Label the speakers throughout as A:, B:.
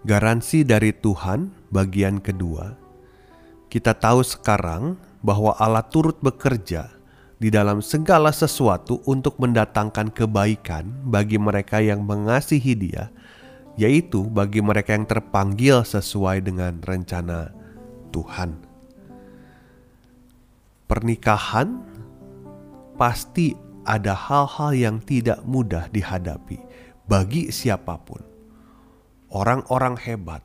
A: Garansi dari Tuhan bagian kedua. Kita tahu sekarang bahwa Allah turut bekerja di dalam segala sesuatu untuk mendatangkan kebaikan bagi mereka yang mengasihi Dia, yaitu bagi mereka yang terpanggil sesuai dengan rencana Tuhan. Pernikahan pasti ada hal-hal yang tidak mudah dihadapi bagi siapa pun orang-orang hebat,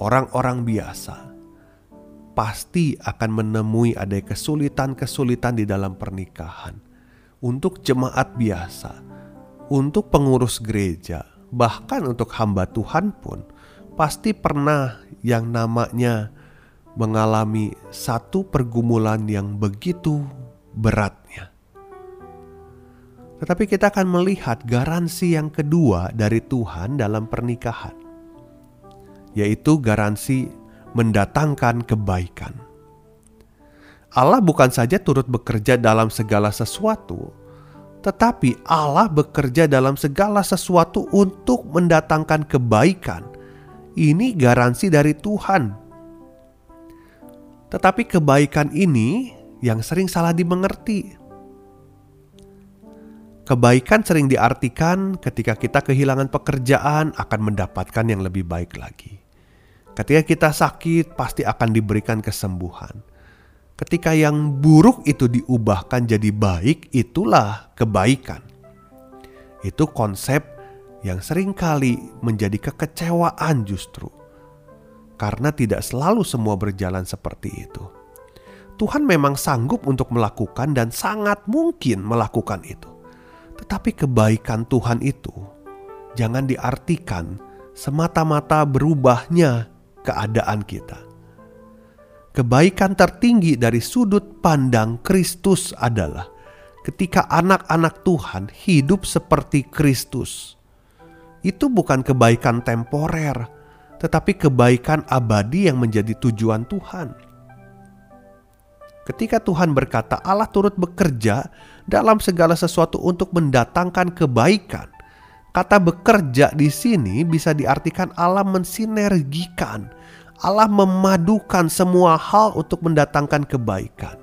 A: orang-orang biasa, pasti akan menemui ada kesulitan-kesulitan di dalam pernikahan. Untuk jemaat biasa, untuk pengurus gereja, bahkan untuk hamba Tuhan pun, pasti pernah yang namanya mengalami satu pergumulan yang begitu beratnya. Tetapi kita akan melihat garansi yang kedua dari Tuhan dalam pernikahan yaitu garansi mendatangkan kebaikan. Allah bukan saja turut bekerja dalam segala sesuatu, tetapi Allah bekerja dalam segala sesuatu untuk mendatangkan kebaikan. Ini garansi dari Tuhan. Tetapi kebaikan ini yang sering salah dimengerti. Kebaikan sering diartikan ketika kita kehilangan pekerjaan akan mendapatkan yang lebih baik lagi. Ketika kita sakit, pasti akan diberikan kesembuhan. Ketika yang buruk itu diubahkan jadi baik, itulah kebaikan. Itu konsep yang sering kali menjadi kekecewaan justru. Karena tidak selalu semua berjalan seperti itu. Tuhan memang sanggup untuk melakukan dan sangat mungkin melakukan itu. Tetapi kebaikan Tuhan itu jangan diartikan semata-mata berubahnya keadaan kita. Kebaikan tertinggi dari sudut pandang Kristus adalah ketika anak-anak Tuhan hidup seperti Kristus. Itu bukan kebaikan temporer, tetapi kebaikan abadi yang menjadi tujuan Tuhan. Ketika Tuhan berkata, "Allah turut bekerja dalam segala sesuatu untuk mendatangkan kebaikan," Kata bekerja di sini bisa diartikan Allah mensinergikan, Allah memadukan semua hal untuk mendatangkan kebaikan.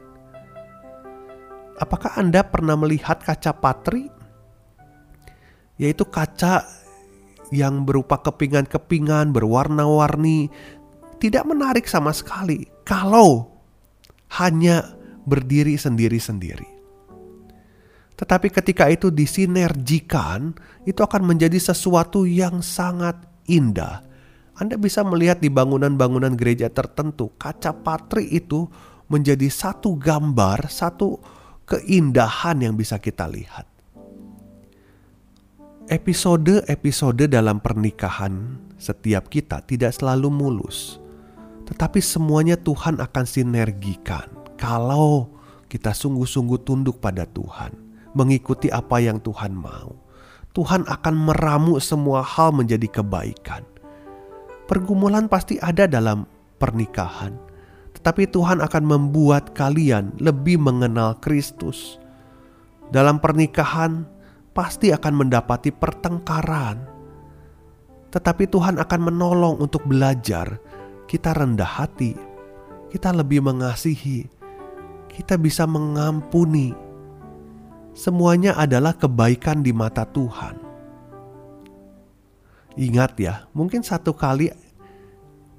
A: Apakah Anda pernah melihat kaca patri? Yaitu kaca yang berupa kepingan-kepingan berwarna-warni, tidak menarik sama sekali kalau hanya berdiri sendiri-sendiri. Tetapi ketika itu disinergikan, itu akan menjadi sesuatu yang sangat indah. Anda bisa melihat di bangunan-bangunan gereja tertentu, kaca patri itu menjadi satu gambar, satu keindahan yang bisa kita lihat. Episode-episode dalam pernikahan setiap kita tidak selalu mulus, tetapi semuanya Tuhan akan sinergikan kalau kita sungguh-sungguh tunduk pada Tuhan mengikuti apa yang Tuhan mau. Tuhan akan meramu semua hal menjadi kebaikan. Pergumulan pasti ada dalam pernikahan, tetapi Tuhan akan membuat kalian lebih mengenal Kristus. Dalam pernikahan pasti akan mendapati pertengkaran, tetapi Tuhan akan menolong untuk belajar. Kita rendah hati, kita lebih mengasihi, kita bisa mengampuni semuanya adalah kebaikan di mata Tuhan. Ingat ya, mungkin satu kali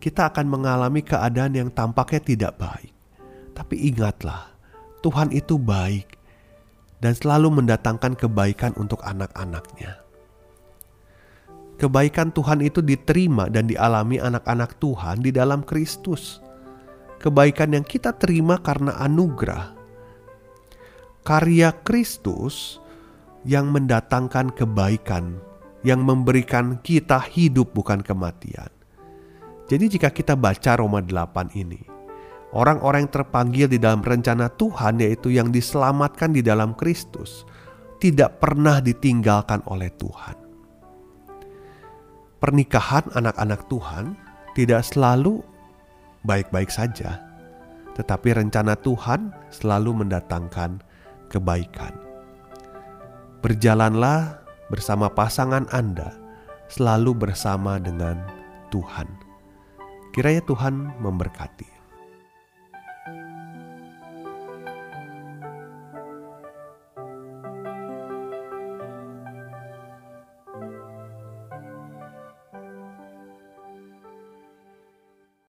A: kita akan mengalami keadaan yang tampaknya tidak baik. Tapi ingatlah, Tuhan itu baik dan selalu mendatangkan kebaikan untuk anak-anaknya. Kebaikan Tuhan itu diterima dan dialami anak-anak Tuhan di dalam Kristus. Kebaikan yang kita terima karena anugerah karya Kristus yang mendatangkan kebaikan, yang memberikan kita hidup bukan kematian. Jadi jika kita baca Roma 8 ini, orang-orang yang terpanggil di dalam rencana Tuhan yaitu yang diselamatkan di dalam Kristus, tidak pernah ditinggalkan oleh Tuhan. Pernikahan anak-anak Tuhan tidak selalu baik-baik saja, tetapi rencana Tuhan selalu mendatangkan kebaikan. Berjalanlah bersama pasangan Anda, selalu bersama dengan Tuhan. Kiranya Tuhan memberkati.